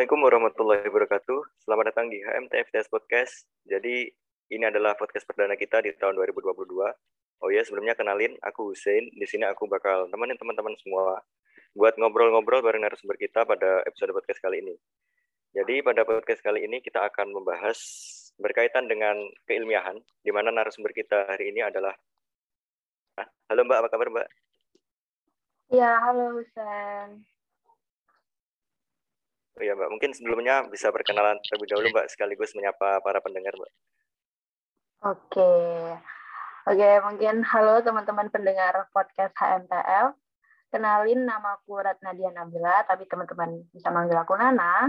Assalamualaikum warahmatullahi wabarakatuh. Selamat datang di HMTFTS Podcast. Jadi ini adalah podcast perdana kita di tahun 2022. Oh ya, sebelumnya kenalin, aku Hussein. Di sini aku bakal temenin teman-teman semua buat ngobrol-ngobrol bareng narasumber kita pada episode podcast kali ini. Jadi pada podcast kali ini kita akan membahas berkaitan dengan keilmiahan, di mana narasumber kita hari ini adalah ah, Halo Mbak, apa kabar Mbak? Ya, halo Hussein. Oh iya Mbak, mungkin sebelumnya bisa perkenalan terlebih dahulu Mbak, sekaligus menyapa para pendengar Mbak. Oke, oke mungkin halo teman-teman pendengar podcast HMTL. Kenalin nama aku Ratnadia Nabila, tapi teman-teman bisa manggil aku Nana.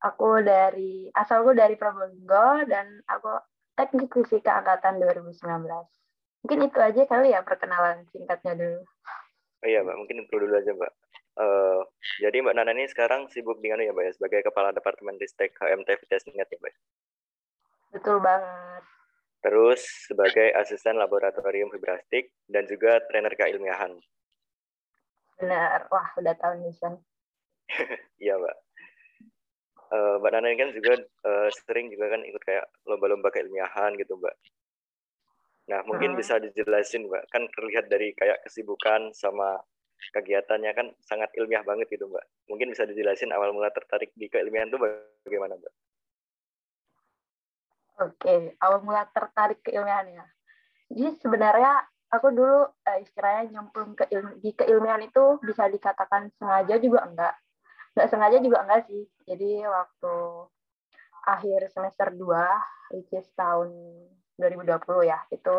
Aku dari asalku dari Probolinggo dan aku teknik fisika angkatan 2019. Mungkin itu aja kali ya perkenalan singkatnya dulu. Oh iya Mbak, mungkin itu dulu aja Mbak. Uh, jadi Mbak Nana ini sekarang sibuk dengan ya Mbak ya, sebagai Kepala Departemen Ristek HMT Niat ya Mbak? Betul banget. Terus sebagai Asisten Laboratorium Fibrastik dan juga trainer keilmiahan. Benar, wah udah tahu nih Iya Mbak. Uh, Mbak Nana ini kan juga uh, sering juga kan ikut kayak lomba-lomba keilmiahan gitu Mbak. Nah mungkin hmm. bisa dijelasin Mbak, kan terlihat dari kayak kesibukan sama kegiatannya kan sangat ilmiah banget gitu Mbak. Mungkin bisa dijelasin awal mula tertarik di keilmiahan itu bagaimana Mbak? Oke, awal mula tertarik ke ilmiahan ya. Jadi sebenarnya aku dulu eh, istilahnya nyemplung ke ilmi, di keilmiahan itu bisa dikatakan sengaja juga enggak. Enggak sengaja juga enggak sih. Jadi waktu akhir semester 2, which is tahun 2020 ya, itu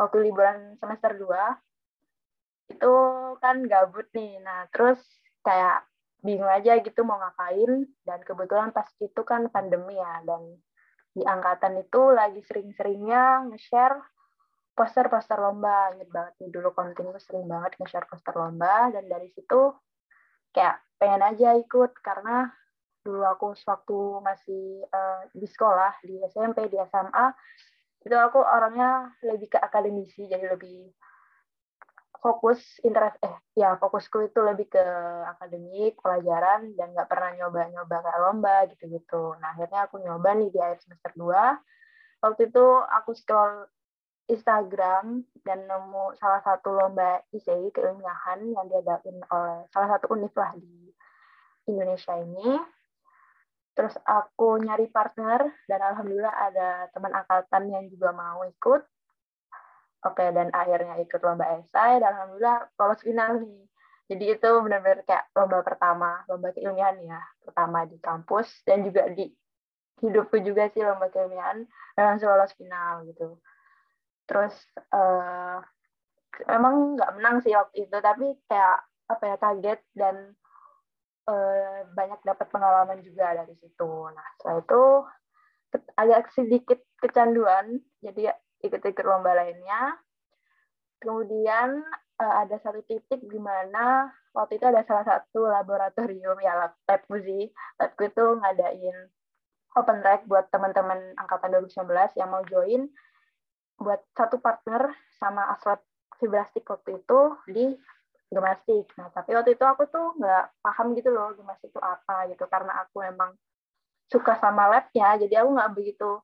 waktu liburan semester 2, itu kan gabut nih. Nah, terus kayak bingung aja gitu mau ngapain. Dan kebetulan pas itu kan pandemi ya. Dan di angkatan itu lagi sering-seringnya nge-share poster-poster lomba. Inget banget nih dulu konten gue sering banget nge-share poster lomba. Dan dari situ kayak pengen aja ikut. Karena dulu aku waktu masih uh, di sekolah di SMP di SMA itu aku orangnya lebih ke akademisi. Jadi lebih fokus interest eh ya fokusku itu lebih ke akademik pelajaran dan nggak pernah nyoba-nyoba kayak lomba gitu-gitu. Nah akhirnya aku nyoba nih di akhir semester 2. Waktu itu aku scroll Instagram dan nemu salah satu lomba ICI keilmiahan yang diadain oleh salah satu univ lah di Indonesia ini. Terus aku nyari partner dan alhamdulillah ada teman angkatan yang juga mau ikut Oke, dan akhirnya ikut lomba esai dan alhamdulillah lolos final nih. Jadi itu benar-benar kayak lomba pertama, lomba keilmiahan ya, pertama di kampus dan juga di hidupku juga sih lomba keilmiahan dan langsung lolos final gitu. Terus uh, emang nggak menang sih waktu itu, tapi kayak apa ya kaget dan uh, banyak dapat pengalaman juga dari situ. Nah setelah itu agak sedikit kecanduan, jadi ikut-ikut lomba lainnya. Kemudian uh, ada satu titik di mana waktu itu ada salah satu laboratorium ya lab, sih, labku itu ngadain open track buat teman-teman angkatan 2019 yang mau join buat satu partner sama atlet fibrastik waktu itu di gemastik. Nah, tapi waktu itu aku tuh nggak paham gitu loh gemastik itu apa gitu karena aku emang suka sama labnya, jadi aku nggak begitu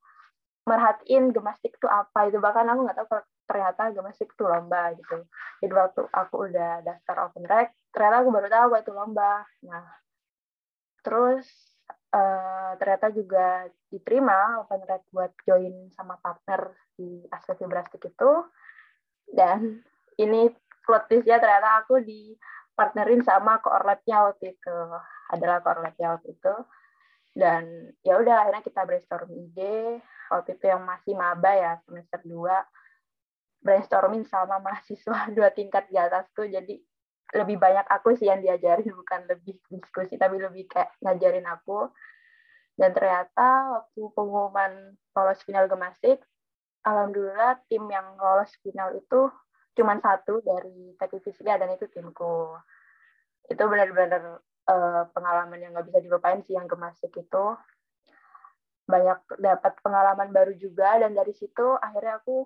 merhatiin gemastik itu apa itu bahkan aku nggak tahu ternyata gemastik itu lomba gitu. Jadi waktu aku udah daftar open rec ternyata aku baru tahu itu lomba. Nah terus uh, ternyata juga diterima open rec buat join sama partner di aspek vibrastik itu. Dan ini plot twistnya ternyata aku di partnerin sama koorletnya waktu itu. Adalah koorletnya waktu itu dan ya udah akhirnya kita brainstorm ide waktu itu yang masih maba ya semester 2 brainstorming sama mahasiswa dua tingkat di atasku jadi lebih banyak aku sih yang diajarin bukan lebih diskusi tapi lebih kayak ngajarin aku. Dan ternyata waktu pengumuman lolos final gemastik alhamdulillah tim yang lolos final itu cuma satu dari teknik fisika dan itu timku. Itu benar-benar uh, pengalaman yang nggak bisa dilupain sih yang gemasik itu banyak dapat pengalaman baru juga dan dari situ akhirnya aku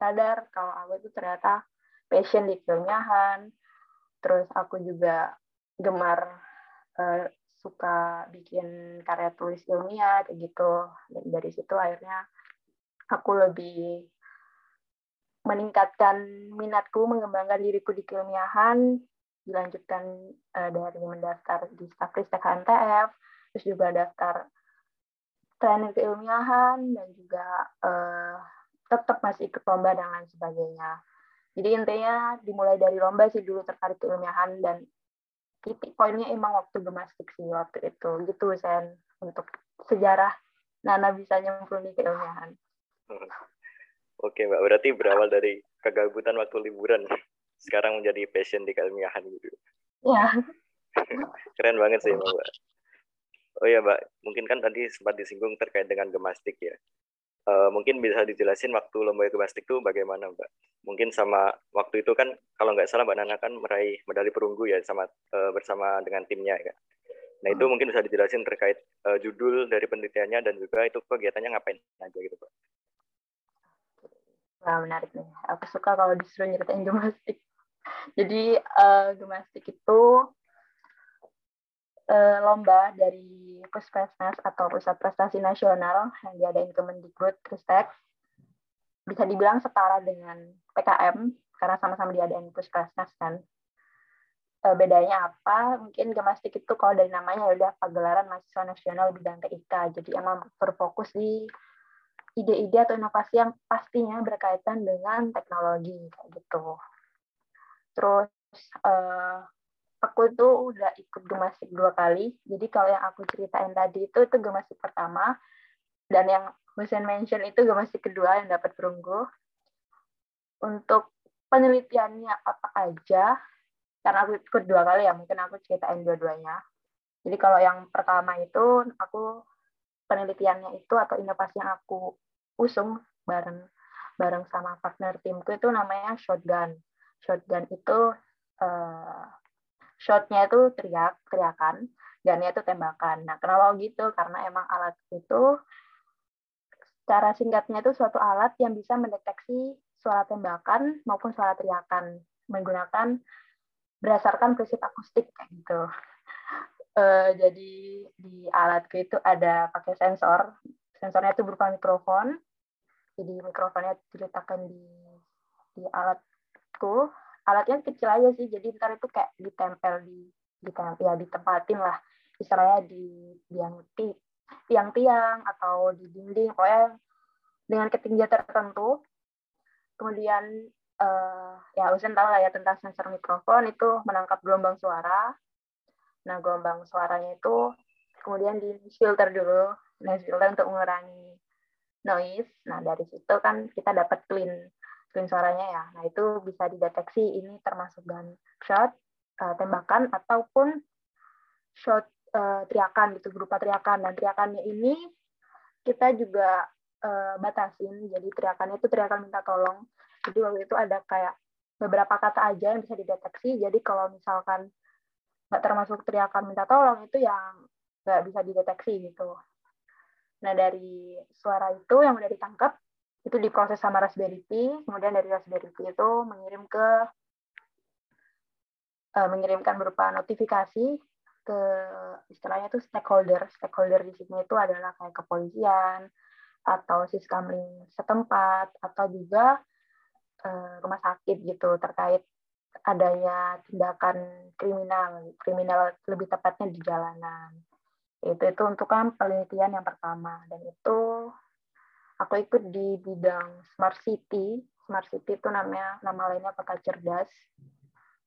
sadar kalau aku itu ternyata passion di keilmiahan terus aku juga gemar uh, suka bikin karya tulis ilmiah kayak gitu. Dan dari situ akhirnya aku lebih meningkatkan minatku mengembangkan diriku di keilmiahan dilanjutkan uh, dari mendaftar di Stafristek HMTF terus juga daftar training keilmiahan dan juga uh, tetap masih ikut lomba dan lain sebagainya. Jadi intinya dimulai dari lomba sih dulu tertarik keilmiahan dan titik poinnya emang waktu gemastik sih waktu itu. Gitu Sen untuk sejarah Nana bisa nyemplung keilmiahan. Oke Mbak, berarti berawal dari kegabutan waktu liburan, sekarang menjadi passion di keilmiahan gitu. Ya. Keren banget sih Mbak. Oh ya Mbak, mungkin kan tadi sempat disinggung terkait dengan gemastik ya. Uh, mungkin bisa dijelasin waktu lomba gemastik itu bagaimana Mbak? Mungkin sama waktu itu kan kalau nggak salah Mbak Nana kan meraih medali perunggu ya sama uh, bersama dengan timnya ya. Nah itu hmm. mungkin bisa dijelasin terkait uh, judul dari penelitiannya dan juga itu kegiatannya ngapain aja gitu Pak. Wah, menarik nih. Aku suka kalau disuruh nyeritain gemastik. Jadi, uh, gemastik itu uh, lomba dari Puskesmas atau Pusat Prestasi Nasional yang diadain Kemendikbud Ristek. Bisa dibilang setara dengan PKM, karena sama-sama diadain Puskesmas kan. Uh, bedanya apa? Mungkin gemastik itu kalau dari namanya ya udah pagelaran mahasiswa nasional bidang TIK. Jadi emang berfokus di ide-ide atau inovasi yang pastinya berkaitan dengan teknologi kayak gitu. Terus uh, aku itu udah ikut gemasik dua kali. Jadi kalau yang aku ceritain tadi itu itu gemasik pertama dan yang Hussein mention itu gemasik kedua yang dapat perunggu. Untuk penelitiannya apa aja, karena aku ikut dua kali ya, mungkin aku ceritain dua-duanya. Jadi kalau yang pertama itu aku penelitiannya itu atau inovasi yang aku usung bareng bareng sama partner timku itu namanya shotgun. Shotgun itu uh, shotnya itu teriak teriakan, gunnya itu tembakan. Nah kenapa gitu? Karena emang alat itu cara singkatnya itu suatu alat yang bisa mendeteksi suara tembakan maupun suara teriakan menggunakan berdasarkan prinsip akustik kayak gitu. Uh, jadi di alatku itu ada pakai sensor sensornya itu berupa mikrofon. Jadi mikrofonnya diletakkan di di alatku. Alatnya kecil aja sih jadi ntar itu kayak ditempel di ditempel ya ditempatin lah. Istilahnya di tiang tiang-tiang atau di dinding. Pokoknya dengan ketinggian tertentu. Kemudian uh, ya Usen tahu lah ya tentang sensor mikrofon. Itu menangkap gelombang suara. Nah gelombang suaranya itu kemudian di filter dulu noise untuk mengurangi noise. Nah, dari situ kan kita dapat clean clean suaranya ya. Nah, itu bisa dideteksi ini termasuk gunshot, uh, tembakan ataupun shot uh, teriakan gitu berupa teriakan dan teriakannya ini kita juga uh, batasin. Jadi teriakannya itu teriakan minta tolong. Jadi waktu itu ada kayak beberapa kata aja yang bisa dideteksi. Jadi kalau misalkan nggak termasuk teriakan minta tolong itu yang nggak bisa dideteksi gitu. Nah, dari suara itu yang udah ditangkap, itu diproses sama Raspberry Pi, kemudian dari Raspberry Pi itu mengirim ke uh, mengirimkan berupa notifikasi ke istilahnya itu stakeholder. Stakeholder di sini itu adalah kayak kepolisian atau siskamling setempat atau juga uh, rumah sakit gitu terkait adanya tindakan kriminal, kriminal lebih tepatnya di jalanan itu itu untuk kan penelitian yang pertama. Dan itu aku ikut di bidang smart city. Smart city itu namanya nama lainnya kota cerdas.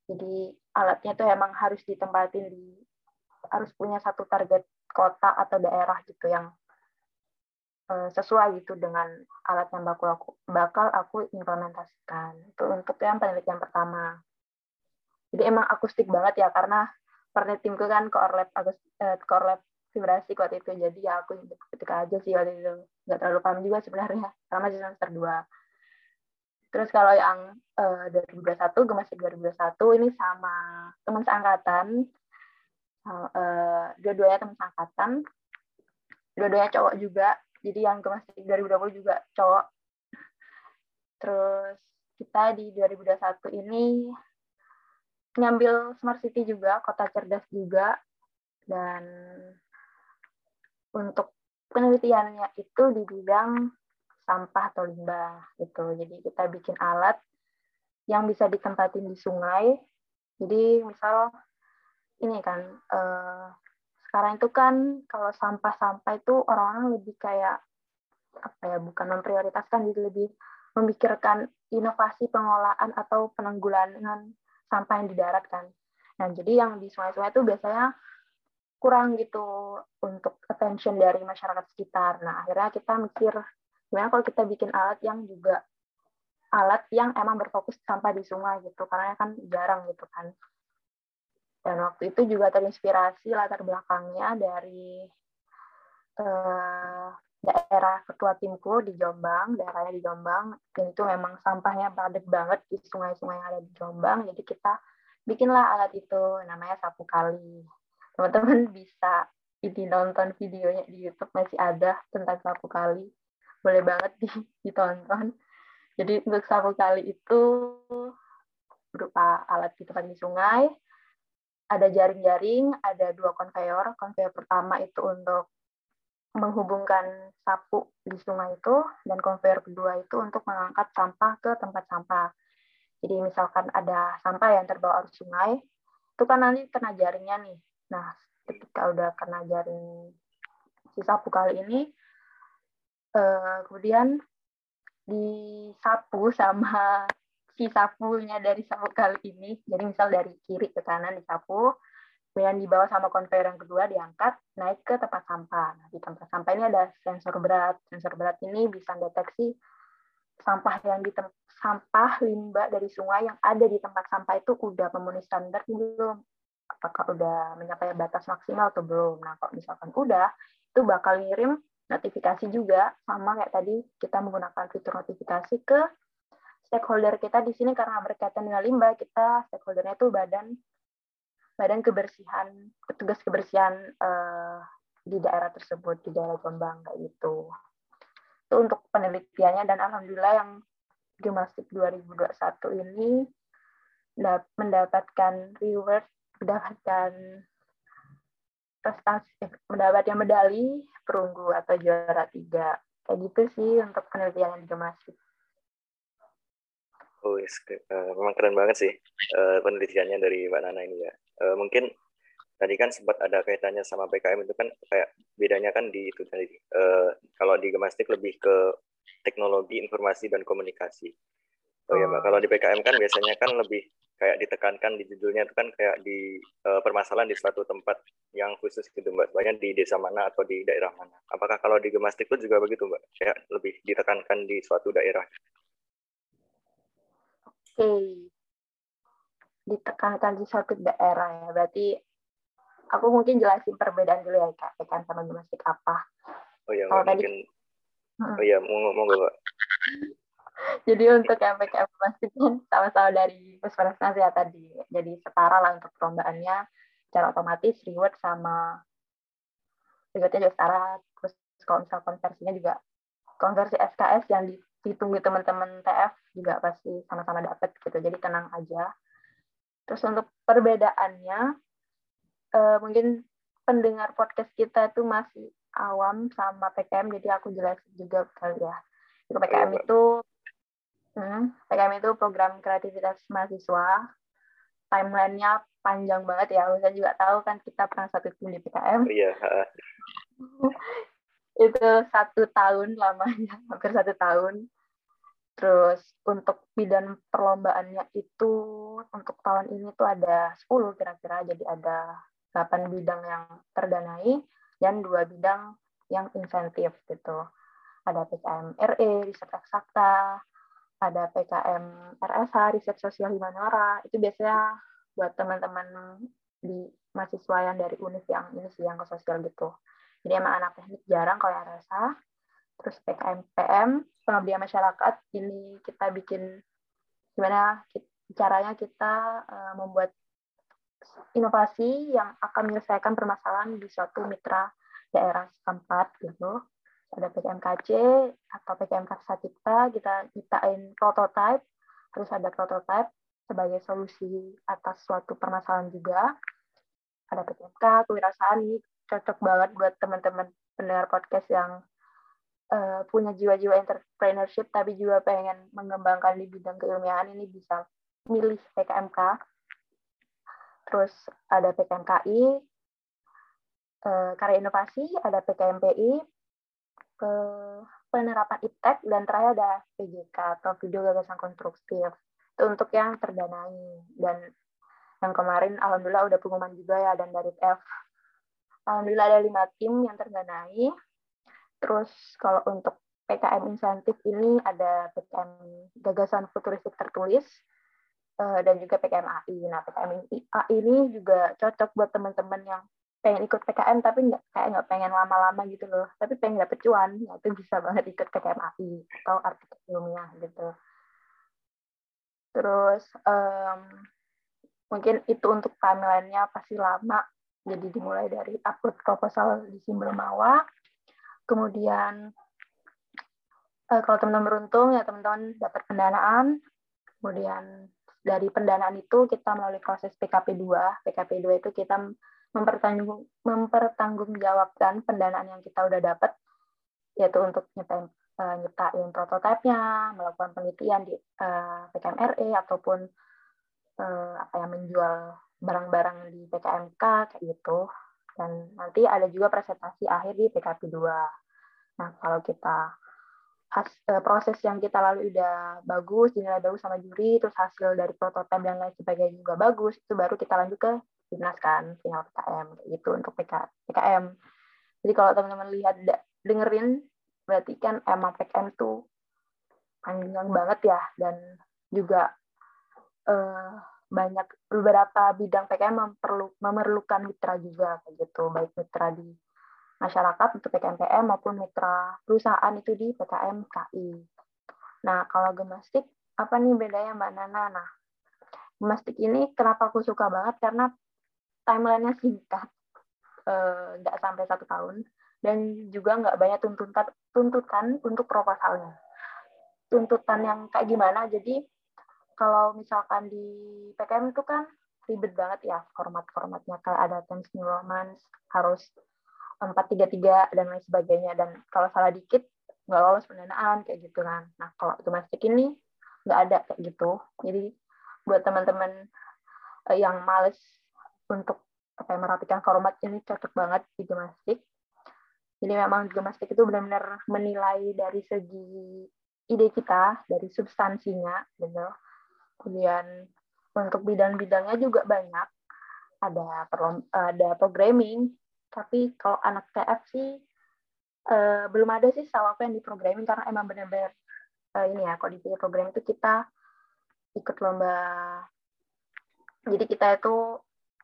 Jadi alatnya itu emang harus ditempatin di harus punya satu target kota atau daerah gitu yang uh, sesuai gitu dengan alat yang bakal aku bakal aku implementasikan. Itu untuk yang penelitian pertama. Jadi emang akustik banget ya karena pernah timku kan core lab uh, core lab vibrasi waktu itu. Jadi ya aku ketika aja sih waktu itu. Nggak terlalu paham juga sebenarnya. Karena masih semester dua. Terus kalau yang uh, 2021 gemasik 2021 ini sama teman seangkatan. Uh, dua-duanya teman seangkatan. Dua-duanya cowok juga. Jadi yang gemasik 2020 juga cowok. Terus kita di 2021 ini ngambil smart city juga kota cerdas juga. Dan untuk penelitiannya itu di bidang sampah atau limbah gitu. Jadi kita bikin alat yang bisa ditempatin di sungai. Jadi misal ini kan eh, sekarang itu kan kalau sampah-sampah itu orang-orang lebih kayak apa ya bukan memprioritaskan jadi lebih memikirkan inovasi pengolahan atau penanggulangan sampah yang di darat kan. Nah, jadi yang di sungai-sungai itu biasanya kurang gitu untuk attention dari masyarakat sekitar. Nah, akhirnya kita mikir gimana kalau kita bikin alat yang juga alat yang emang berfokus sampah di sungai gitu, karena kan jarang gitu kan. Dan waktu itu juga terinspirasi latar belakangnya dari eh, daerah ketua timku di Jombang, daerahnya di Jombang, dan itu memang sampahnya padat banget di sungai-sungai yang ada di Jombang, jadi kita bikinlah alat itu, namanya sapu kali. Teman-teman bisa ini nonton videonya di YouTube masih ada tentang sapu kali, boleh banget ditonton. Jadi untuk sapu kali itu berupa alat di tempat di sungai, ada jaring-jaring, ada dua konveyor. Konveyor pertama itu untuk menghubungkan sapu di sungai itu dan konveyor kedua itu untuk mengangkat sampah ke tempat sampah. Jadi misalkan ada sampah yang terbawa arus sungai, itu kan nanti kena jaringnya nih. Nah, ketika udah kena jaring si sapu kali ini, eh, kemudian disapu sama si sapunya dari sapu kali ini. Jadi misal dari kiri ke kanan disapu, kemudian dibawa sama konveyor yang kedua diangkat naik ke tempat sampah. Nah, di tempat sampah ini ada sensor berat. Sensor berat ini bisa deteksi sampah yang di sampah limbah dari sungai yang ada di tempat sampah itu udah memenuhi standar belum? Apakah udah mencapai batas maksimal atau belum? Nah, kalau misalkan udah, itu bakal ngirim notifikasi juga sama kayak tadi kita menggunakan fitur notifikasi ke stakeholder kita di sini karena berkaitan dengan limbah, kita stakeholdernya itu badan badan kebersihan petugas kebersihan uh, di daerah tersebut di daerah Jombang kayak gitu itu untuk penelitiannya dan alhamdulillah yang gimnastik 2021 ini mendapatkan reward mendapatkan prestasi eh, mendapatkan medali perunggu atau juara tiga kayak gitu sih untuk penelitian yang gimnastik Oh, yes. uh, memang keren banget sih uh, penelitiannya dari Mbak Nana ini ya. Uh, mungkin tadi kan sempat ada kaitannya sama PKM itu kan kayak bedanya kan di itu tadi. Uh, kalau di Gemastik lebih ke teknologi informasi dan komunikasi. Oh ya Mbak, kalau di PKM kan biasanya kan lebih kayak ditekankan di judulnya itu kan kayak di uh, permasalahan di suatu tempat yang khusus gitu Mbak. Banyak di desa mana atau di daerah mana. Apakah kalau di Gemastik itu juga begitu Mbak? Kayak lebih ditekankan di suatu daerah okay. ditekankan di suatu daerah ya. Berarti aku mungkin jelasin perbedaan dulu ya kak, tekan sama gimnastik apa. Oh iya, Kalau mungkin. Tadi, oh iya, mau mau gak? Jadi untuk gimnastik kan sama-sama dari puskesmas ya tadi. Jadi setara lah untuk perlombaannya. Secara otomatis reward sama rewardnya juga setara. Terus kalau misal konversinya juga konversi SKS yang di ditunggu teman-teman TF juga pasti sama-sama dapat gitu. Jadi tenang aja. Terus untuk perbedaannya uh, mungkin pendengar podcast kita itu masih awam sama PKM jadi aku jelasin juga kali ya. Itu PKM itu hmm, PKM itu program kreativitas mahasiswa. Timelinenya panjang banget ya. Saya juga tahu kan kita pernah satu tim di PKM iya itu satu tahun lamanya hampir satu tahun. Terus untuk bidang perlombaannya itu untuk tahun ini tuh ada 10 kira-kira. Jadi ada 8 bidang yang terdanai dan dua bidang yang insentif gitu. Ada PKM RE riset eksakta ada PKM RSH riset sosial Himanora itu biasanya buat teman-teman di mahasiswa yang dari univ yang ini sih yang ke sosial gitu. Jadi emang anak teknik jarang kalau yang rasa terus PKM PM pengabdian masyarakat. Ini kita bikin gimana caranya kita uh, membuat inovasi yang akan menyelesaikan permasalahan di suatu mitra daerah setempat gitu ada PKMKC atau PKM Karsa Cipta kita ciptain prototype harus ada prototype sebagai solusi atas suatu permasalahan juga ada PMK, kewirausahaan ini cocok banget buat teman-teman pendengar podcast yang uh, punya jiwa-jiwa entrepreneurship tapi juga pengen mengembangkan di bidang keilmiahan ini bisa milih PKMK. Terus ada PKMKI, uh, karya inovasi, ada PKMPI, ke penerapan IPTEK, dan terakhir ada PJK atau video gagasan konstruktif. Itu untuk yang terdanai. Dan yang kemarin alhamdulillah udah pengumuman juga ya dan dari F alhamdulillah ada lima tim yang terdanai terus kalau untuk PKM insentif ini ada PKM gagasan futuristik tertulis eh, dan juga PKM AI. Nah, PKM AI ini juga cocok buat teman-teman yang pengen ikut PKM tapi nggak kayak nggak pengen lama-lama gitu loh, tapi pengen dapet cuan, ya itu bisa banget ikut PKM AI atau arsitek ilmiah gitu. Terus um, mungkin itu untuk timelinenya pasti lama. Jadi dimulai dari upload proposal di Simbol Mawa. Kemudian uh, kalau teman-teman beruntung ya teman-teman dapat pendanaan. Kemudian dari pendanaan itu kita melalui proses PKP 2 PKP 2 itu kita mempertanggung mempertanggungjawabkan pendanaan yang kita udah dapat yaitu untuk nyetain uh, nyiptain prototipenya, melakukan penelitian di uh, PKMRE ataupun uh, apa yang menjual barang-barang di PKMK kayak gitu dan nanti ada juga presentasi akhir di PKP 2. Nah, kalau kita has, uh, proses yang kita lalui udah bagus, dinilai bagus sama juri, terus hasil dari prototipe dan lain sebagainya juga bagus, itu baru kita lanjut ke dinas kan, final PKM gitu untuk PK, PKM. Jadi kalau teman-teman lihat dengerin berarti kan emang PKM tuh panjang banget ya dan juga uh, banyak beberapa bidang PKM memerlu, memerlukan mitra juga kayak gitu baik mitra di masyarakat untuk PKMPM maupun mitra perusahaan itu di PKM KI. Nah kalau gemastik apa nih bedanya Mbak Nana? Nah gemastik ini kenapa aku suka banget karena timelinenya singkat eh, nggak uh, sampai satu tahun dan juga nggak banyak tuntutan tuntutan untuk proposalnya tuntutan yang kayak gimana jadi kalau misalkan di PKM itu kan ribet banget ya format-formatnya kayak ada Times New Romance harus 433 dan lain sebagainya dan kalau salah dikit nggak lolos pendanaan kayak gitu kan. Nah kalau domestik ini nggak ada kayak gitu. Jadi buat teman-teman eh, yang males untuk apa merapikan format ini cocok banget di domestik. Jadi memang domestik itu benar-benar menilai dari segi ide kita, dari substansinya, gitu. Kemudian untuk bidang-bidangnya juga banyak. Ada ada programming. Tapi kalau anak TF sih uh, belum ada sih sama apa yang di programming karena emang benar-benar uh, ini ya kalau di programming itu kita ikut lomba. Jadi kita itu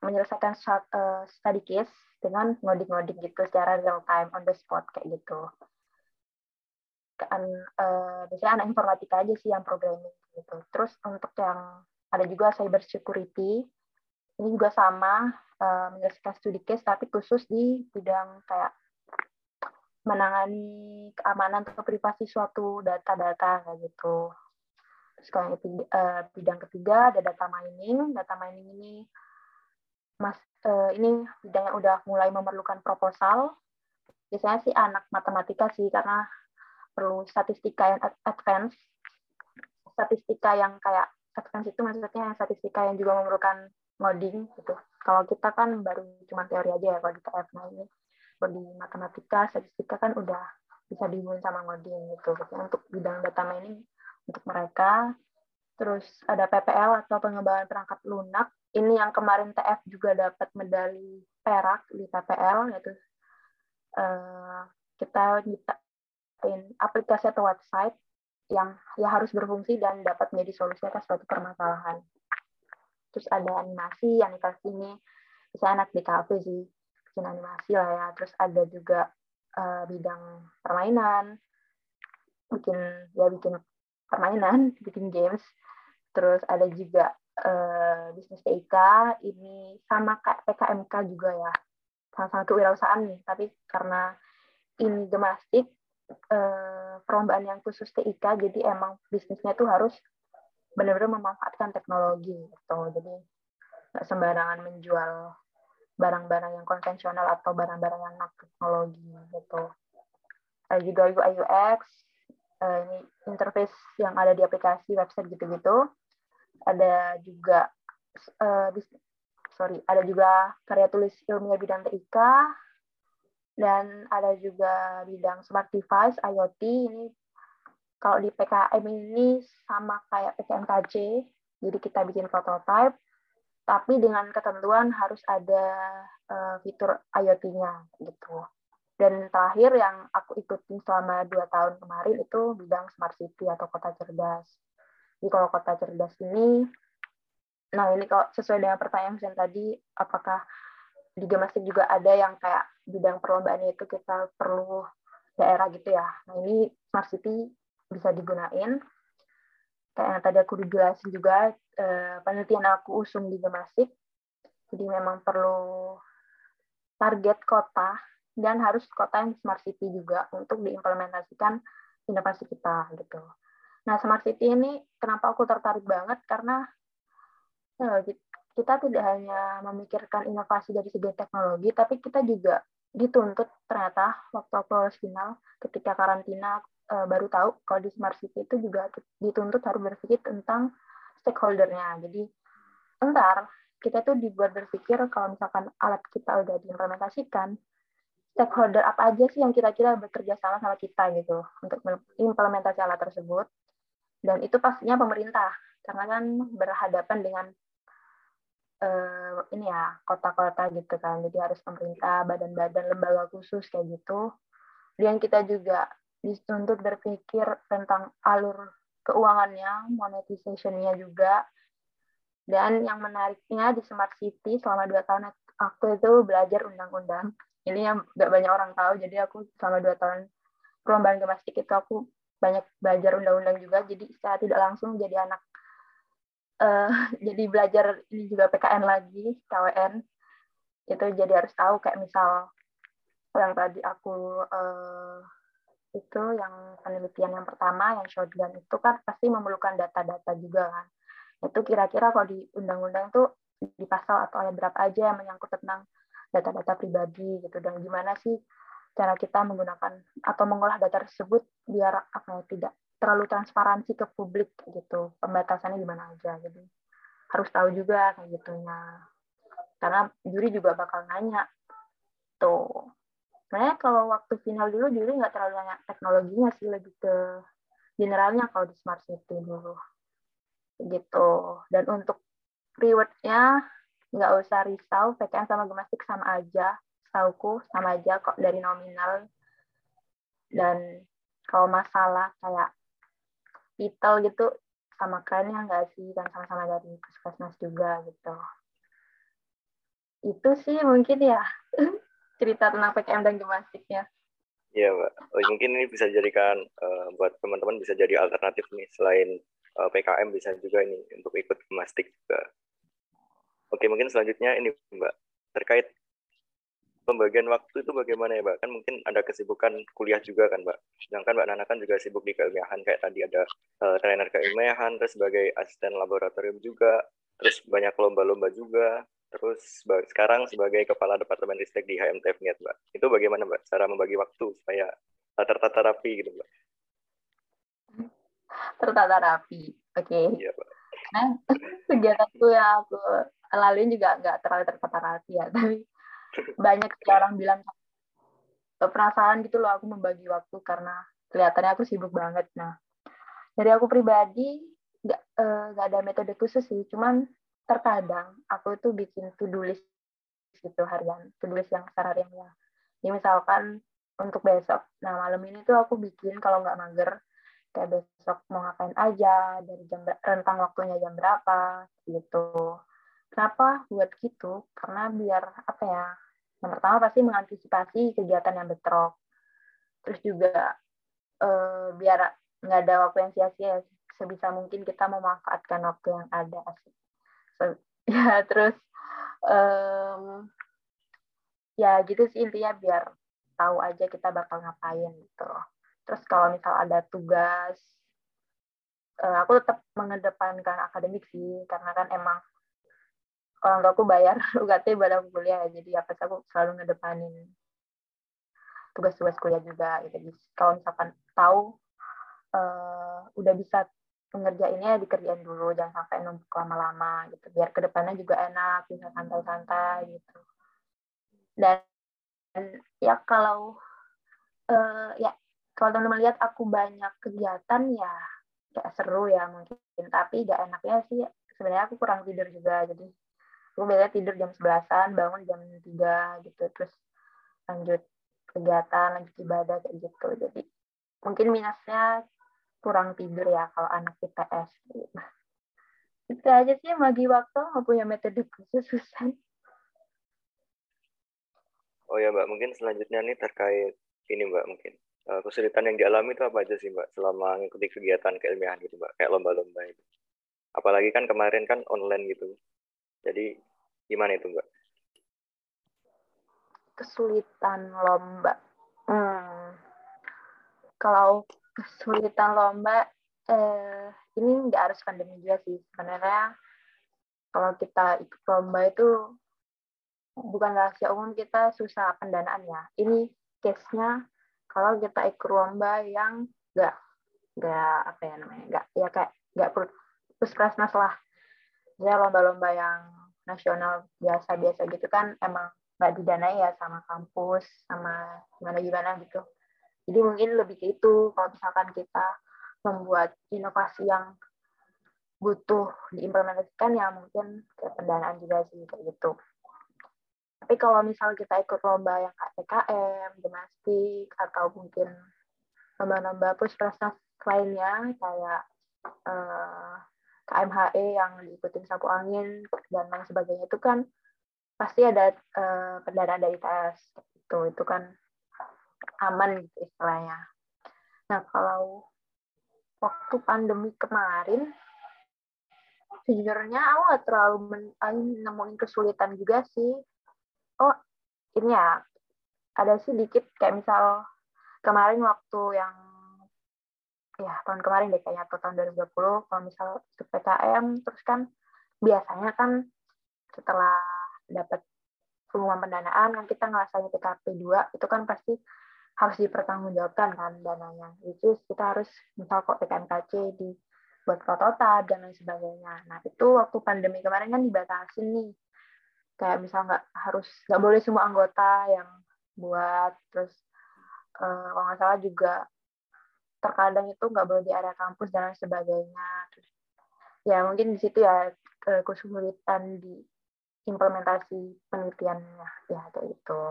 menyelesaikan uh, study case dengan ngoding-ngoding gitu secara real time on the spot kayak gitu kan uh, biasanya anak informatika aja sih yang programming gitu. Terus untuk yang ada juga cyber security, ini juga sama uh, menyelesaikan studi case tapi khusus di bidang kayak menangani keamanan atau privasi suatu data-data kayak gitu. Terus kalau bidang ketiga ada data mining. Data mining ini mas uh, ini bidangnya udah mulai memerlukan proposal. Biasanya sih anak matematika sih karena perlu statistika yang advance statistika yang kayak advance itu maksudnya yang statistika yang juga memerlukan ngoding gitu. Kalau kita kan baru cuma teori aja ya kalau di TF. Nah ini kalau di matematika, statistika kan udah bisa dihubungin sama ngoding gitu. Untuk bidang data mining untuk mereka. Terus ada PPL atau pengembangan perangkat lunak. Ini yang kemarin TF juga dapat medali perak di PPL yaitu uh, kita nyiptain aplikasi atau website yang ya harus berfungsi dan dapat menjadi solusi atas suatu permasalahan. Terus ada animasi, animasi ini bisa anak di kafe sih, bikin animasi lah ya. Terus ada juga uh, bidang permainan, bikin ya bikin permainan, bikin games. Terus ada juga uh, bisnis TIK, ini sama kayak PKMK juga ya, sama-sama kewirausahaan nih. Tapi karena ini domestik, uh, perlombaan yang khusus TIK jadi emang bisnisnya tuh harus benar-benar memanfaatkan teknologi gitu jadi nggak sembarangan menjual barang-barang yang konvensional atau barang-barang yang nak teknologi gitu. Ada juga UI UX, uh, ini interface yang ada di aplikasi website gitu-gitu. Ada juga uh, sorry, ada juga karya tulis ilmiah bidang TIK dan ada juga bidang smart device IoT ini kalau di PKM ini sama kayak PKMKC jadi kita bikin prototype tapi dengan ketentuan harus ada uh, fitur IoT-nya gitu. Dan terakhir yang aku ikutin selama dua tahun kemarin itu bidang smart city atau kota cerdas. Jadi kalau kota cerdas ini, nah ini kalau sesuai dengan pertanyaan saya tadi, apakah di Gemastik juga ada yang kayak bidang perlombaan itu kita perlu daerah gitu ya. Nah ini smart city bisa digunain kayak yang tadi aku dijelasin juga eh, penelitian aku usung di Gemasik jadi memang perlu target kota dan harus kota yang smart city juga untuk diimplementasikan inovasi kita gitu. Nah smart city ini kenapa aku tertarik banget karena ya, kita tidak hanya memikirkan inovasi dari segi teknologi, tapi kita juga dituntut ternyata waktu aku final ketika karantina uh, baru tahu kalau di smart city itu juga dituntut harus berpikir tentang stakeholdernya. Jadi entar kita tuh dibuat berpikir kalau misalkan alat kita udah diimplementasikan, stakeholder apa aja sih yang kira-kira bekerja sama sama kita gitu untuk implementasi alat tersebut. Dan itu pastinya pemerintah, karena kan berhadapan dengan uh, ini ya kota-kota gitu kan. Jadi harus pemerintah, badan-badan, lembaga khusus kayak gitu. Dan kita juga dituntut berpikir tentang alur keuangannya, monetization-nya juga. Dan yang menariknya di Smart City selama dua tahun aku itu belajar undang-undang. Ini yang gak banyak orang tahu, jadi aku selama dua tahun perlombaan gemastik itu aku banyak belajar undang-undang juga, jadi saya tidak langsung jadi anak uh, jadi belajar ini juga PKN lagi, KWN. Itu jadi harus tahu kayak misal yang tadi aku uh, itu yang penelitian yang pertama yang shotgun itu kan pasti memerlukan data-data juga kan itu kira-kira kalau di undang-undang tuh di pasal atau ayat berapa aja yang menyangkut tentang data-data pribadi gitu dan gimana sih cara kita menggunakan atau mengolah data tersebut biar apa ya tidak terlalu transparansi ke publik gitu. Pembatasannya gimana aja jadi harus tahu juga kayak gitu nah karena juri juga bakal nanya tuh. Sebenarnya kalau waktu final dulu dulu nggak terlalu banyak teknologinya sih lebih ke generalnya kalau di smart city dulu. Gitu. Dan untuk rewardnya nggak usah risau PKN sama gemastik sama aja sauku sama aja kok dari nominal dan kalau masalah kayak titel gitu sama kalian nggak sih kan sama-sama dari puskesmas juga gitu itu sih mungkin ya cerita tentang PKM dan gimnastiknya. Iya, Mbak. Oh, mungkin ini bisa jadikan uh, buat teman-teman bisa jadi alternatif nih selain uh, eh, PKM bisa juga ini untuk ikut gimnastik juga. Oke, mungkin selanjutnya ini Mbak terkait pembagian waktu itu bagaimana ya, Mbak? Kan mungkin ada kesibukan kuliah juga kan, Mbak. Sedangkan Mbak Nana kan juga sibuk di keilmiahan kayak tadi ada uh, trainer keilmiahan, terus sebagai asisten laboratorium juga, terus banyak lomba-lomba juga terus sekarang sebagai kepala departemen ristek di HMTF Niat, Mbak. Itu bagaimana, Mbak, cara membagi waktu supaya tertata rapi gitu, Mbak? Tertata rapi, oke. Okay. Iya, Mbak. Nah, kegiatanku yang aku lalui juga nggak terlalu tertata rapi ya, tapi banyak orang bilang penasaran gitu loh aku membagi waktu karena kelihatannya aku sibuk banget. Nah, dari aku pribadi nggak eh, ada metode khusus sih, cuman terkadang aku itu bikin to-do list gitu harian, to-do list yang secara harian ya. Ini misalkan untuk besok, nah malam ini tuh aku bikin kalau nggak mager, kayak besok mau ngapain aja, dari jam rentang waktunya jam berapa, gitu. Kenapa buat gitu? Karena biar apa ya? Yang pertama pasti mengantisipasi kegiatan yang bentrok. Terus juga eh, biar nggak ada waktu yang sia-sia, sebisa mungkin kita memanfaatkan waktu yang ada. Asik ya terus um, ya gitu sih intinya biar tahu aja kita bakal ngapain gitu terus kalau misal ada tugas uh, aku tetap mengedepankan akademik sih karena kan emang orang tua aku bayar UKT buat aku kuliah. Jadi apa aku selalu ngedepanin tugas-tugas kuliah juga gitu. Jadi kalau misalkan tahu uh, udah bisa pengerjainnya dikerjain dulu. Jangan sampai numpuk lama-lama gitu. Biar ke depannya juga enak bisa santai-santai gitu. Dan ya kalau uh, ya kalau teman-teman lihat aku banyak kegiatan ya ya seru ya mungkin. Tapi gak enaknya sih sebenarnya aku kurang tidur juga. Jadi aku biasanya tidur jam sebelasan bangun jam tiga gitu terus lanjut kegiatan lanjut ibadah kayak gitu. Jadi mungkin minusnya kurang tidur ya kalau anak IPS gitu. itu aja sih bagi waktu nggak punya metode khusus susah oh ya mbak mungkin selanjutnya nih terkait ini mbak mungkin. Uh, kesulitan yang dialami itu apa aja sih mbak selama mengikuti kegiatan keilmiahan gitu mbak? Kayak lomba-lomba itu. Apalagi kan kemarin kan online gitu jadi gimana itu mbak? Kesulitan lomba. Hmm. kalau kesulitan lomba eh, ini nggak harus pandemi juga sih. Sebenarnya kalau kita ikut lomba itu bukan rahasia umum kita susah pendanaan ya. Ini case-nya kalau kita ikut lomba yang nggak nggak apa ya namanya nggak ya kayak nggak puskesmas lah ya lomba-lomba yang nasional biasa-biasa gitu kan emang nggak didanai ya sama kampus sama gimana gimana gitu. Jadi mungkin lebih ke itu kalau misalkan kita membuat inovasi yang butuh diimplementasikan ya mungkin kayak pendanaan juga sih kayak gitu. Tapi kalau misal kita ikut lomba yang KPKM, domestik, atau mungkin lomba-lomba puskesmas lainnya kayak eh, KMHE yang diikutin sapu angin dan lain sebagainya. Itu kan pasti ada eh, pendanaan dari tes itu itu kan aman gitu istilahnya. Nah kalau waktu pandemi kemarin sejujurnya aku nggak terlalu nemuin kesulitan juga sih. Oh ini ya ada sih dikit kayak misal kemarin waktu yang ya tahun kemarin deh kayaknya atau tahun 2020 kalau misal itu PKM terus kan biasanya kan setelah dapat pengumuman pendanaan kan kita ngerasain PKP 2 itu kan pasti harus dipertanggungjawabkan kan dananya. Itu kita harus misal kok PKMKC di buat prototip dan lain sebagainya. Nah itu waktu pandemi kemarin kan dibatasin nih. Kayak misal nggak harus nggak boleh semua anggota yang buat terus uh, kalau nggak salah juga terkadang itu nggak boleh di area kampus dan lain sebagainya. Terus ya mungkin di situ ya kesulitan di implementasi penelitiannya. Ya kayak itu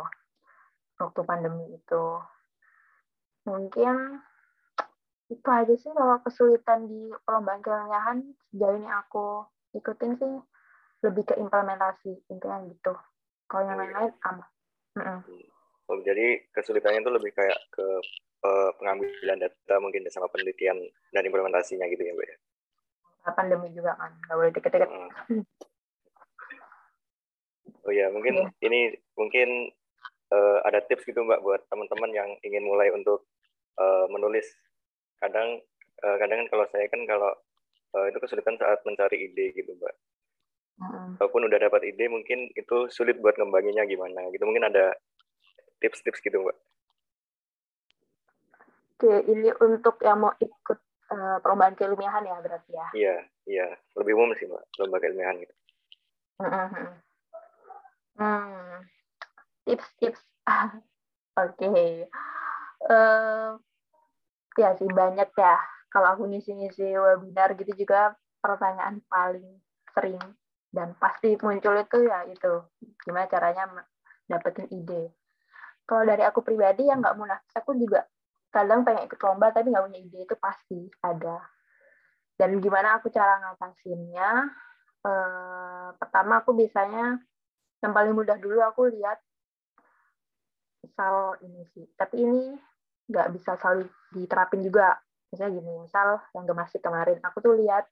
waktu pandemi itu. Mungkin itu aja sih kalau kesulitan di perlombaan keilmiahan. Sejauh ini aku ikutin sih lebih ke implementasi intinya gitu. Kalau yang lain-lain aman. Oh, jadi kesulitannya itu lebih kayak ke uh, pengambilan data mungkin sama penelitian dan implementasinya gitu ya mbak ya pandemi juga kan nggak boleh deket-deket hmm. oh ya mungkin yeah. ini mungkin uh, ada tips gitu mbak buat teman-teman yang ingin mulai untuk uh, menulis kadang uh, kadang kan kalau saya kan kalau uh, itu kesulitan saat mencari ide gitu mbak hmm. walaupun udah dapat ide mungkin itu sulit buat ngembanginnya gimana gitu mungkin ada tips-tips gitu mbak. Oke ini untuk yang mau ikut uh, perlombaan keilmiahan ya berarti ya? Iya iya. Lebih umum sih mbak lomba keilmiahan gitu. Hmm, hmm. tips-tips. Oke. Okay. uh, ya sih banyak ya. Kalau aku ngisi-ngisi webinar gitu juga pertanyaan paling sering dan pasti muncul itu ya itu. Gimana caranya dapetin ide kalau dari aku pribadi yang nggak munafik. Aku juga kadang pengen ikut lomba tapi nggak punya ide itu pasti ada. Dan gimana aku cara ngatasinnya? Eh, pertama aku biasanya yang paling mudah dulu aku lihat misal ini sih. Tapi ini nggak bisa selalu diterapin juga. Misalnya gini misal yang gemasik kemarin aku tuh lihat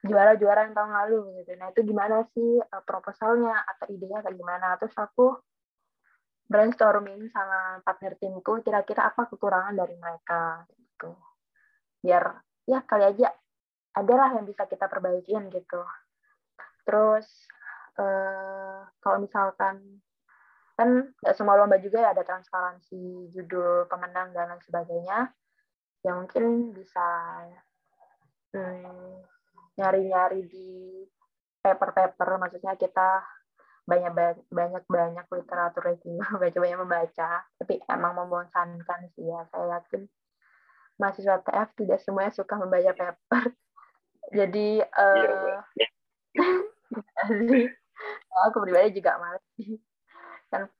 juara-juara yang tahun lalu gitu. Nah itu gimana sih uh, proposalnya atau idenya kayak gimana? Terus aku brainstorming sama partner timku kira-kira apa kekurangan dari mereka gitu. Biar ya kali aja adalah yang bisa kita perbaikin gitu. Terus uh, kalau misalkan kan nggak semua lomba juga ya ada transparansi judul pemenang dan lain sebagainya yang mungkin bisa hmm, nyari-nyari hmm, di paper-paper maksudnya kita banyak banyak banyak literatur review baca banyak membaca. Tapi emang membosankan sih ya. Saya yakin mahasiswa TF tidak semuanya suka membaca paper. Jadi uh, aku pribadi juga malas kan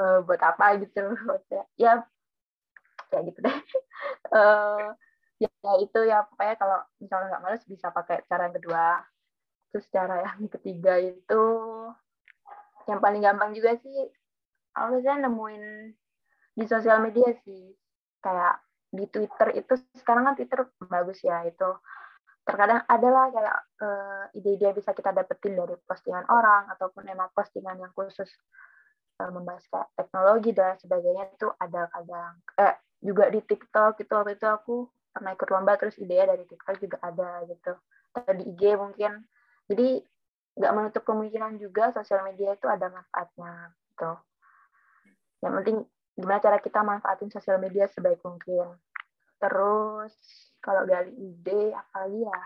uh, buat apa gitu. Ya kayak gitu deh. Uh, ya, ya itu ya. Pokoknya kalau misalnya nggak males bisa pakai cara yang kedua. Terus cara yang ketiga itu yang paling gampang juga sih aku biasanya nemuin di sosial media sih. Kayak di Twitter itu sekarang kan Twitter bagus ya itu. Terkadang adalah kayak uh, ide-ide yang bisa kita dapetin dari postingan orang ataupun emang postingan yang khusus uh, membahas teknologi dan sebagainya itu ada kadang. Eh juga di TikTok itu waktu itu aku pernah ikut lomba terus idenya dari TikTok juga ada gitu. Atau di IG mungkin. Jadi nggak menutup kemungkinan juga sosial media itu ada manfaatnya gitu. Yang penting gimana cara kita manfaatin sosial media sebaik mungkin. Terus kalau dari ide apalagi ya?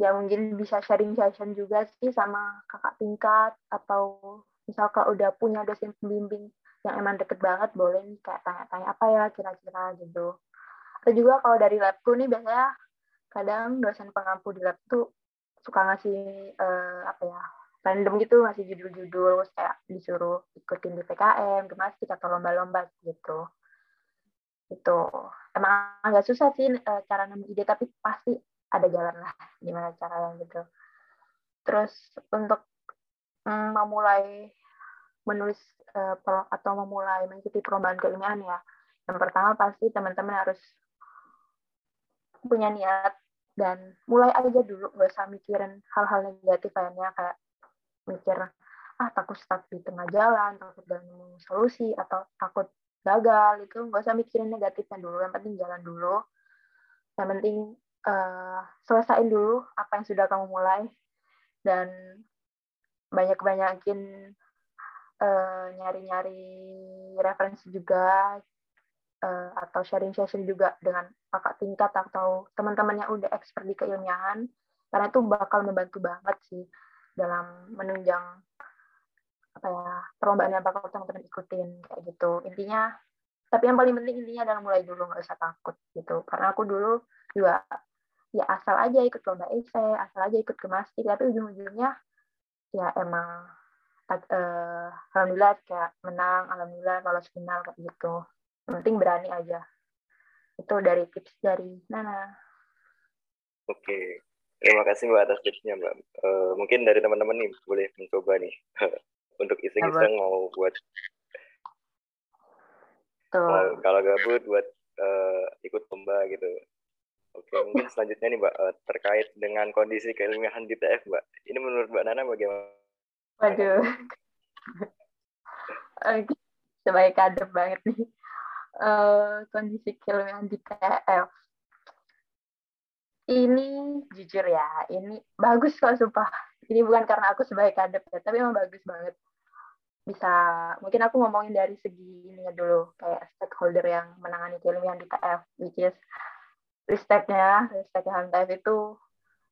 Ya mungkin bisa sharing session juga sih sama kakak tingkat atau misal kalau udah punya dosen pembimbing yang emang deket banget boleh nih kayak tanya-tanya apa ya kira-kira gitu. Atau juga kalau dari labku nih biasanya kadang dosen pengampu di lab tuh suka ngasih uh, apa ya random gitu ngasih judul-judul kayak disuruh ikutin di PKM, gemastik atau lomba-lomba gitu. Itu emang agak susah sih uh, cara nemu ide tapi pasti ada jalan lah gimana caranya gitu. Terus untuk mm, memulai menulis uh, atau memulai mengikuti perlombaan keilmuan ya yang pertama pasti teman-teman harus punya niat dan mulai aja dulu nggak usah mikirin hal-hal negatif lainnya kayak mikir ah takut stuck di tengah jalan takut gak nemu solusi atau takut gagal itu nggak usah mikirin negatifnya dulu yang penting jalan dulu. Yang penting uh, selesaiin dulu apa yang sudah kamu mulai. Dan banyak banyakin uh, nyari-nyari referensi juga uh, atau sharing session juga dengan kakak tingkat atau teman-teman yang udah expert di keilmiahan karena itu bakal membantu banget sih dalam menunjang apa ya perlombaan yang bakal teman-teman ikutin kayak gitu. Intinya tapi yang paling penting intinya adalah mulai dulu nggak usah takut gitu. Karena aku dulu juga ya asal aja ikut lomba esai asal aja ikut kemastik tapi ujung-ujungnya ya emang uh, alhamdulillah kayak menang alhamdulillah lolos final kayak gitu yang penting berani aja. Itu dari tips dari Nana. Oke. Terima kasih mbak atas tipsnya mbak. Uh, mungkin dari teman-teman nih boleh mencoba nih. Untuk iseng-iseng mau buat mau kalau gabut buat uh, ikut lomba gitu. Oke mungkin selanjutnya nih mbak uh, terkait dengan kondisi keilmiahan di TF mbak. Ini menurut mbak Nana bagaimana? Waduh. Sebaik adem banget nih uh, kondisi keilmiahan di TF ini jujur ya ini bagus kok sumpah. Ini bukan karena aku sebagai kader ya tapi emang bagus banget. Bisa mungkin aku ngomongin dari segi ini dulu kayak stakeholder yang menangani keilmuan di TF which is risteknya ristek TF itu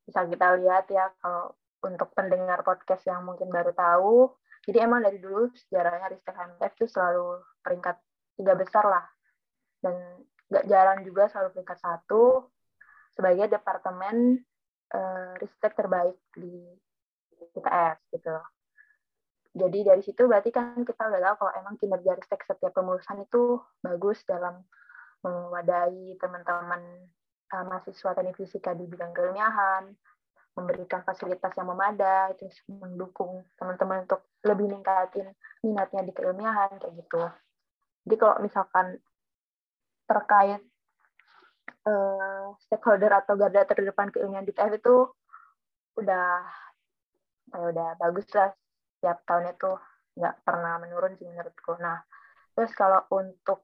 bisa kita lihat ya kalau untuk pendengar podcast yang mungkin baru tahu. Jadi emang dari dulu sejarahnya Ristek HMTF itu selalu peringkat tiga besar lah dan gak jarang juga selalu peringkat satu sebagai departemen uh, terbaik di ITS gitu jadi dari situ berarti kan kita udah tahu kalau emang kinerja ristek setiap pemulusan itu bagus dalam mewadahi teman-teman uh, mahasiswa teknik fisika di bidang keilmiahan, memberikan fasilitas yang memadai, terus mendukung teman-teman untuk lebih meningkatin minatnya di keilmiahan kayak gitu. Jadi kalau misalkan terkait uh, stakeholder atau garda terdepan keilmiahan di TF itu udah ya udah bagus lah setiap tahun itu nggak pernah menurun sih menurutku. Nah, terus kalau untuk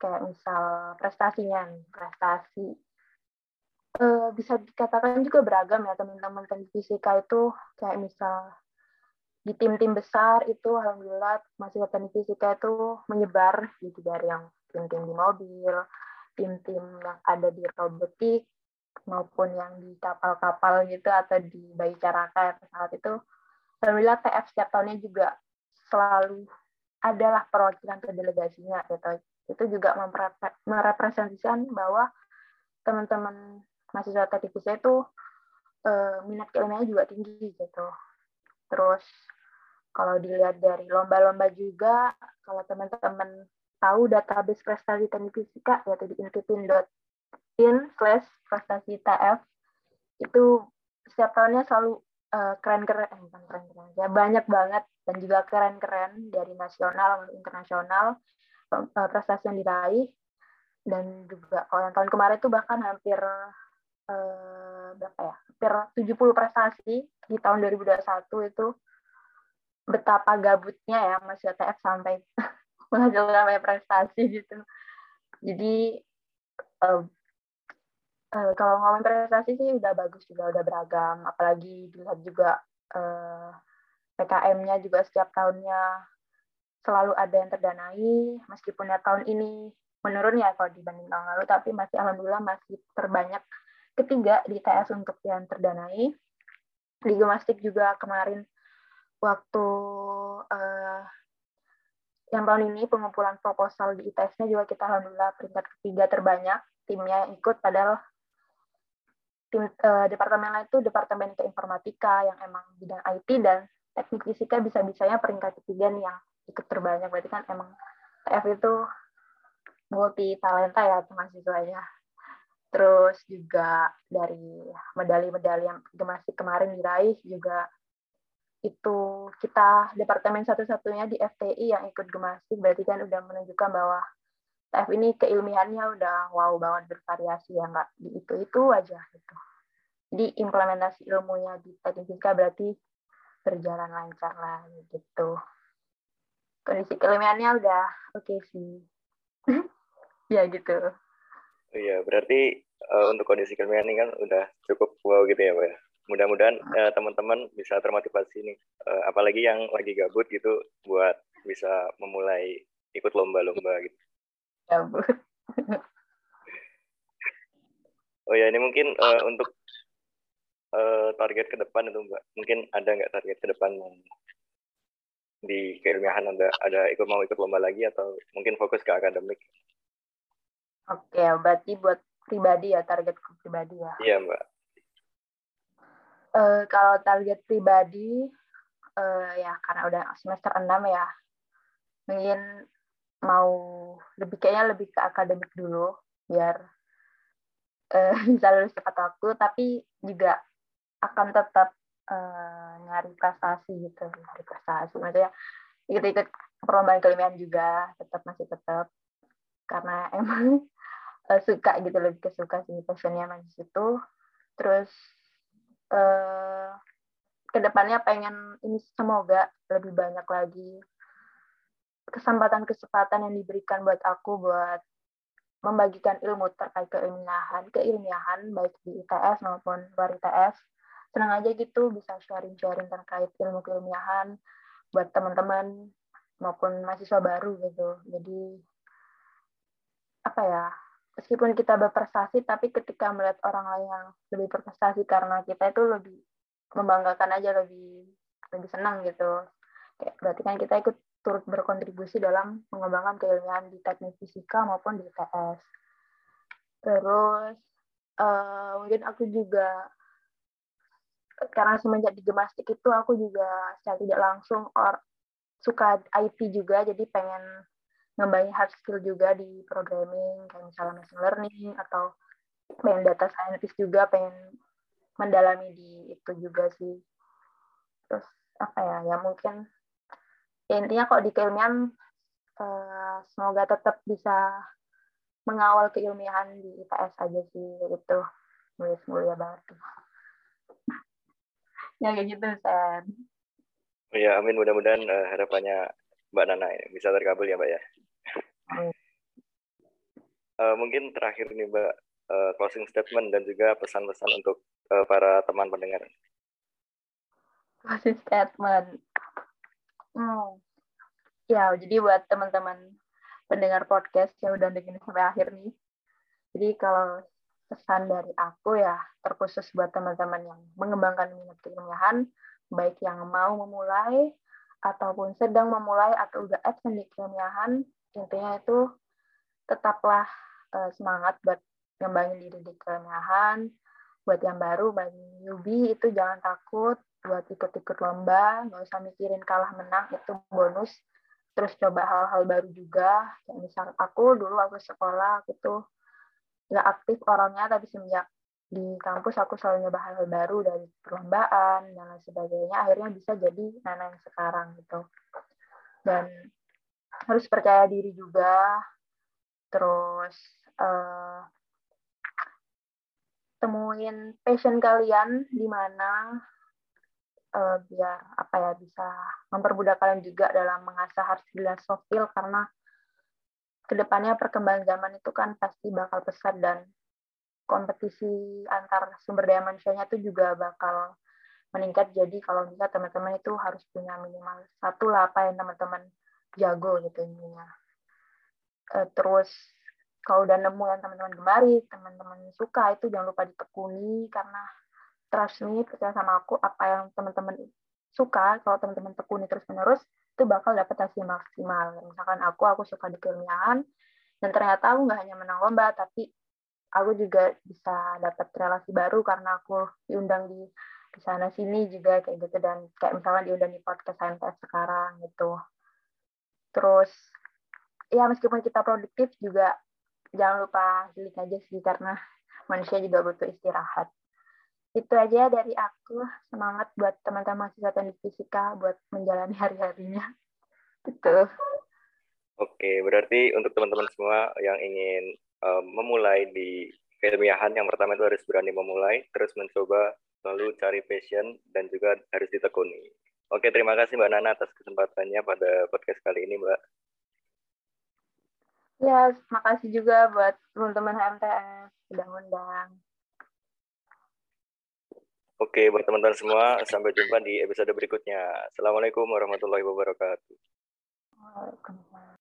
kayak misal prestasinya prestasi uh, bisa dikatakan juga beragam ya teman-teman teknik fisika itu kayak misal di tim-tim besar itu alhamdulillah masih teknik fisika itu menyebar gitu dari yang tim-tim di mobil, tim-tim yang ada di robotik maupun yang di kapal-kapal gitu atau di bayi caraka pesawat itu alhamdulillah TF setiap tahunnya juga selalu adalah perwakilan ke delegasinya gitu. Itu juga merepresentasikan bahwa teman-teman mahasiswa teknik itu eh, minat keilmuannya juga tinggi gitu. Terus kalau dilihat dari lomba-lomba juga kalau teman-teman tahu database prestasi teknik fisika yaitu di in slash prestasi TF itu setiap tahunnya selalu uh, keren-keren, eh, bukan keren-keren ya banyak banget dan juga keren-keren dari nasional maupun internasional uh, prestasi yang diraih. Dan juga kalau yang tahun kemarin itu bahkan hampir uh, berapa ya hampir 70 prestasi di tahun 2021 itu betapa gabutnya ya Mas TF sampai menghasilkan banyak prestasi gitu. Jadi uh, uh, kalau ngomong prestasi sih udah bagus juga udah beragam. Apalagi dilihat juga uh, PKM-nya juga setiap tahunnya selalu ada yang terdanai meskipun ya tahun ini menurun ya kalau dibanding tahun lalu tapi masih alhamdulillah masih terbanyak ketiga di TS untuk yang terdanai. Di Gemastik juga kemarin waktu uh, yang tahun ini pengumpulan proposal di ITS-nya juga kita alhamdulillah peringkat ketiga terbanyak. Timnya yang ikut padahal tim uh, departemen lain itu departemen keinformatika yang emang bidang IT dan teknik fisika bisa-bisanya peringkat ketiga nih yang ikut terbanyak. Berarti kan emang TF itu multi talenta ya mahasiswanya. Terus juga dari medali-medali yang gemasik kemarin diraih juga itu kita departemen satu-satunya di FTI yang ikut gemasik berarti kan udah menunjukkan bahwa TF ini keilmiannya udah wow banget bervariasi ya nggak di itu itu aja gitu. Jadi implementasi ilmunya di teknik fisika berarti berjalan lancar lah gitu. Kondisi keilmiannya udah oke okay sih. Ya gitu. Iya berarti uh, untuk kondisi keilmian ini kan udah cukup wow gitu ya pak ya mudah-mudahan uh, teman-teman bisa termotivasi nih. Uh, apalagi yang lagi gabut gitu buat bisa memulai ikut lomba-lomba gitu. Gabut. Oh ya ini mungkin uh, untuk uh, target ke depan itu mbak. Mungkin ada nggak target ke depan di keilmiahan ada ada ikut mau ikut lomba lagi atau mungkin fokus ke akademik? Oke, berarti buat pribadi ya target pribadi ya. Iya mbak. Uh, kalau target pribadi uh, ya karena udah semester 6 ya, ingin mau lebih kayaknya lebih ke akademik dulu biar uh, bisa lulus cepat waktu, tapi juga akan tetap uh, nyari prestasi gitu, nyari prestasi. Maksudnya ikut-ikut perlombaan keilmian juga tetap masih tetap karena emang uh, suka gitu lebih ke suka sih passionnya masih situ terus uh, ke depannya pengen ini semoga lebih banyak lagi kesempatan-kesempatan yang diberikan buat aku buat membagikan ilmu terkait keilmiahan, keilmiahan baik di ITS maupun luar ITS. Senang aja gitu bisa sharing-sharing terkait ilmu keilmiahan buat teman-teman maupun mahasiswa baru gitu. Jadi apa ya meskipun kita berprestasi tapi ketika melihat orang lain yang lebih berprestasi karena kita itu lebih membanggakan aja lebih lebih senang gitu. Kayak berarti kan kita ikut turut berkontribusi dalam mengembangkan keilmuan di teknik fisika maupun di ITS terus uh, mungkin aku juga karena semenjak di gemastik itu aku juga secara tidak langsung or suka IT juga jadi pengen ngembangin hard skill juga di programming kayak misalnya machine learning atau pengen data scientist juga pengen mendalami di itu juga sih. Terus apa ya ya mungkin ya intinya kok di keilmian uh, semoga tetap bisa mengawal keilmiahan di IPS aja sih itu. Nulis mulia banget. Ya kayak gitu Sen. Ya amin mudah-mudahan uh, harapannya Mbak Nana bisa terkabul ya Mbak ya Uh, mungkin terakhir nih Mbak, uh, closing statement dan juga pesan-pesan untuk uh, para teman pendengar. Closing statement. Hmm. Ya, jadi buat teman-teman pendengar podcast yang udah dengerin sampai akhir nih. Jadi kalau pesan dari aku ya terkhusus buat teman-teman yang mengembangkan minat keilmiahan, baik yang mau memulai ataupun sedang memulai atau udah absen di keilmiahan, intinya itu tetaplah uh, semangat buat ngembangin diri di keilmiahan. Buat yang baru, bagi newbie itu jangan takut buat ikut-ikut lomba, nggak usah mikirin kalah menang, itu bonus. Terus coba hal-hal baru juga, kayak misal aku dulu aku sekolah, aku tuh nggak aktif orangnya, tapi semenjak di kampus aku selalu nyoba hal-hal baru dari perlombaan dan lain sebagainya akhirnya bisa jadi Nana yang sekarang gitu. Dan harus percaya diri juga. Terus uh, temuin passion kalian di mana uh, biar apa ya bisa mempermudah kalian juga dalam mengasah hard skill dan soft skill karena ke depannya perkembangan zaman itu kan pasti bakal pesat dan kompetisi antar sumber daya manusianya itu juga bakal meningkat. Jadi kalau bisa teman-teman itu harus punya minimal satu lah apa yang teman-teman jago gitu intinya. Uh, terus kalau udah nemu yang teman-teman gemari, teman-teman suka itu jangan lupa ditekuni karena trust me percaya sama aku apa yang teman-teman suka kalau teman-teman tekuni terus menerus itu bakal dapat hasil maksimal. Misalkan aku aku suka di keilmiahan dan ternyata aku nggak hanya menang lomba tapi aku juga bisa dapat relasi baru karena aku diundang di di sana sini juga kayak gitu. Dan kayak misalnya diundang di podcast SMTF sekarang gitu. Terus ya meskipun kita produktif juga jangan lupa healing aja sih karena manusia juga butuh istirahat. Itu aja dari aku. Semangat buat teman-teman mahasiswa teknik fisika buat menjalani hari-harinya. Gitu. Oke berarti untuk teman-teman semua yang ingin um, memulai di keilmiahan yang pertama itu harus berani memulai, terus mencoba, lalu cari passion, dan juga harus ditekuni. Oke, terima kasih Mbak Nana atas kesempatannya pada podcast kali ini, Mbak. Ya, makasih juga buat teman-teman HMTS sudah undang. Oke, buat teman-teman semua, sampai jumpa di episode berikutnya. Assalamualaikum warahmatullahi wabarakatuh. Waalaikumsalam.